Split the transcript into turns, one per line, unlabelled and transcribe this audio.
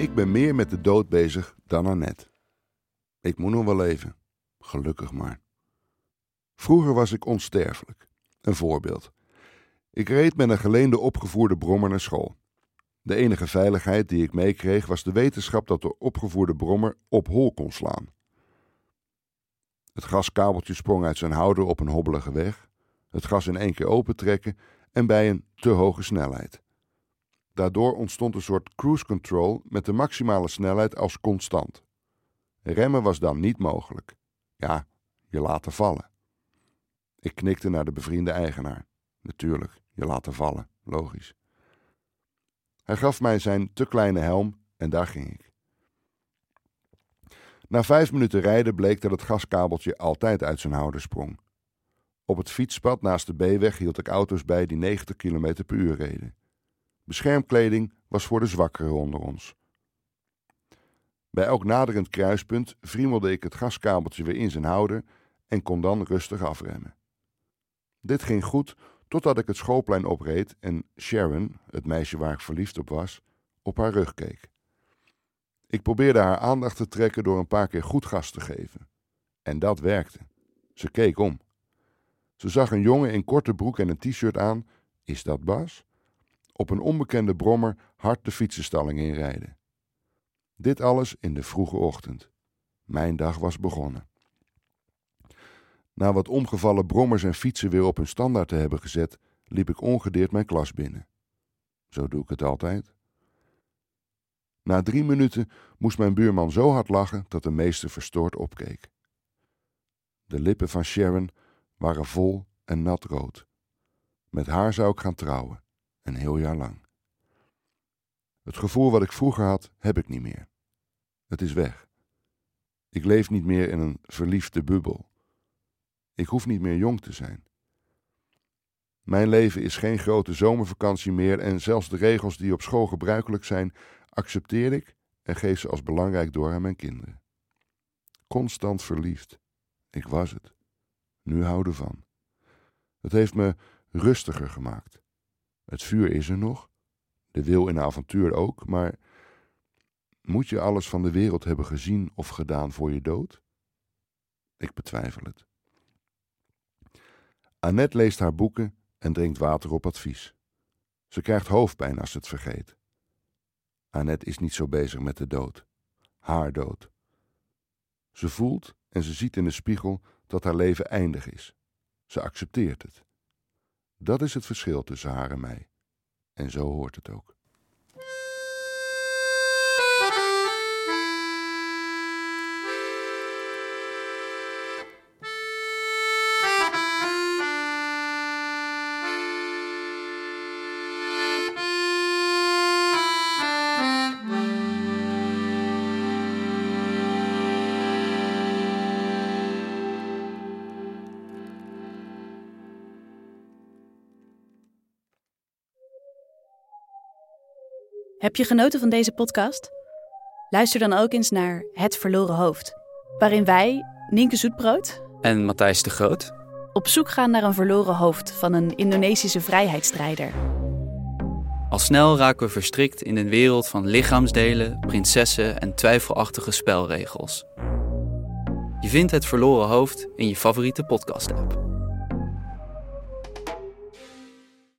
Ik ben meer met de dood bezig dan Annette. Ik moet nog wel leven. Gelukkig maar. Vroeger was ik onsterfelijk. Een voorbeeld. Ik reed met een geleende opgevoerde brommer naar school. De enige veiligheid die ik meekreeg was de wetenschap dat de opgevoerde brommer op hol kon slaan. Het gaskabeltje sprong uit zijn houder op een hobbelige weg, het gas in één keer opentrekken en bij een te hoge snelheid. Daardoor ontstond een soort cruise control met de maximale snelheid als constant. Remmen was dan niet mogelijk. Ja, je laten vallen. Ik knikte naar de bevriende eigenaar. Natuurlijk, je laten vallen, logisch. Hij gaf mij zijn te kleine helm en daar ging ik. Na vijf minuten rijden bleek dat het gaskabeltje altijd uit zijn houder sprong. Op het fietspad naast de B-weg hield ik auto's bij die 90 km per uur reden. Beschermkleding was voor de zwakkeren onder ons. Bij elk naderend kruispunt friemelde ik het gaskabeltje weer in zijn houder en kon dan rustig afremmen. Dit ging goed totdat ik het schoolplein opreed en Sharon, het meisje waar ik verliefd op was, op haar rug keek. Ik probeerde haar aandacht te trekken door een paar keer goed gas te geven. En dat werkte. Ze keek om. Ze zag een jongen in korte broek en een t-shirt aan. Is dat Bas? Op een onbekende brommer hard de fietsenstalling inrijden. Dit alles in de vroege ochtend. Mijn dag was begonnen. Na wat omgevallen brommers en fietsen weer op hun standaard te hebben gezet, liep ik ongedeerd mijn klas binnen. Zo doe ik het altijd. Na drie minuten moest mijn buurman zo hard lachen dat de meester verstoord opkeek. De lippen van Sharon waren vol en nat rood. Met haar zou ik gaan trouwen, een heel jaar lang. Het gevoel wat ik vroeger had, heb ik niet meer. Het is weg. Ik leef niet meer in een verliefde bubbel. Ik hoef niet meer jong te zijn. Mijn leven is geen grote zomervakantie meer en zelfs de regels die op school gebruikelijk zijn, accepteer ik en geef ze als belangrijk door aan mijn kinderen. Constant verliefd. Ik was het. Nu houden van. Het heeft me rustiger gemaakt. Het vuur is er nog, de wil in avontuur ook, maar moet je alles van de wereld hebben gezien of gedaan voor je dood? Ik betwijfel het. Annette leest haar boeken en drinkt water op advies. Ze krijgt hoofdpijn als ze het vergeet. Annette is niet zo bezig met de dood. Haar dood. Ze voelt en ze ziet in de spiegel dat haar leven eindig is. Ze accepteert het. Dat is het verschil tussen haar en mij. En zo hoort het ook.
Heb je genoten van deze podcast? Luister dan ook eens naar Het Verloren Hoofd, waarin wij, Nienke Zoetbrood
en Matthijs de Groot,
op zoek gaan naar een verloren hoofd van een Indonesische vrijheidsstrijder.
Al snel raken we verstrikt in een wereld van lichaamsdelen, prinsessen en twijfelachtige spelregels. Je vindt Het Verloren Hoofd in je favoriete podcast-app.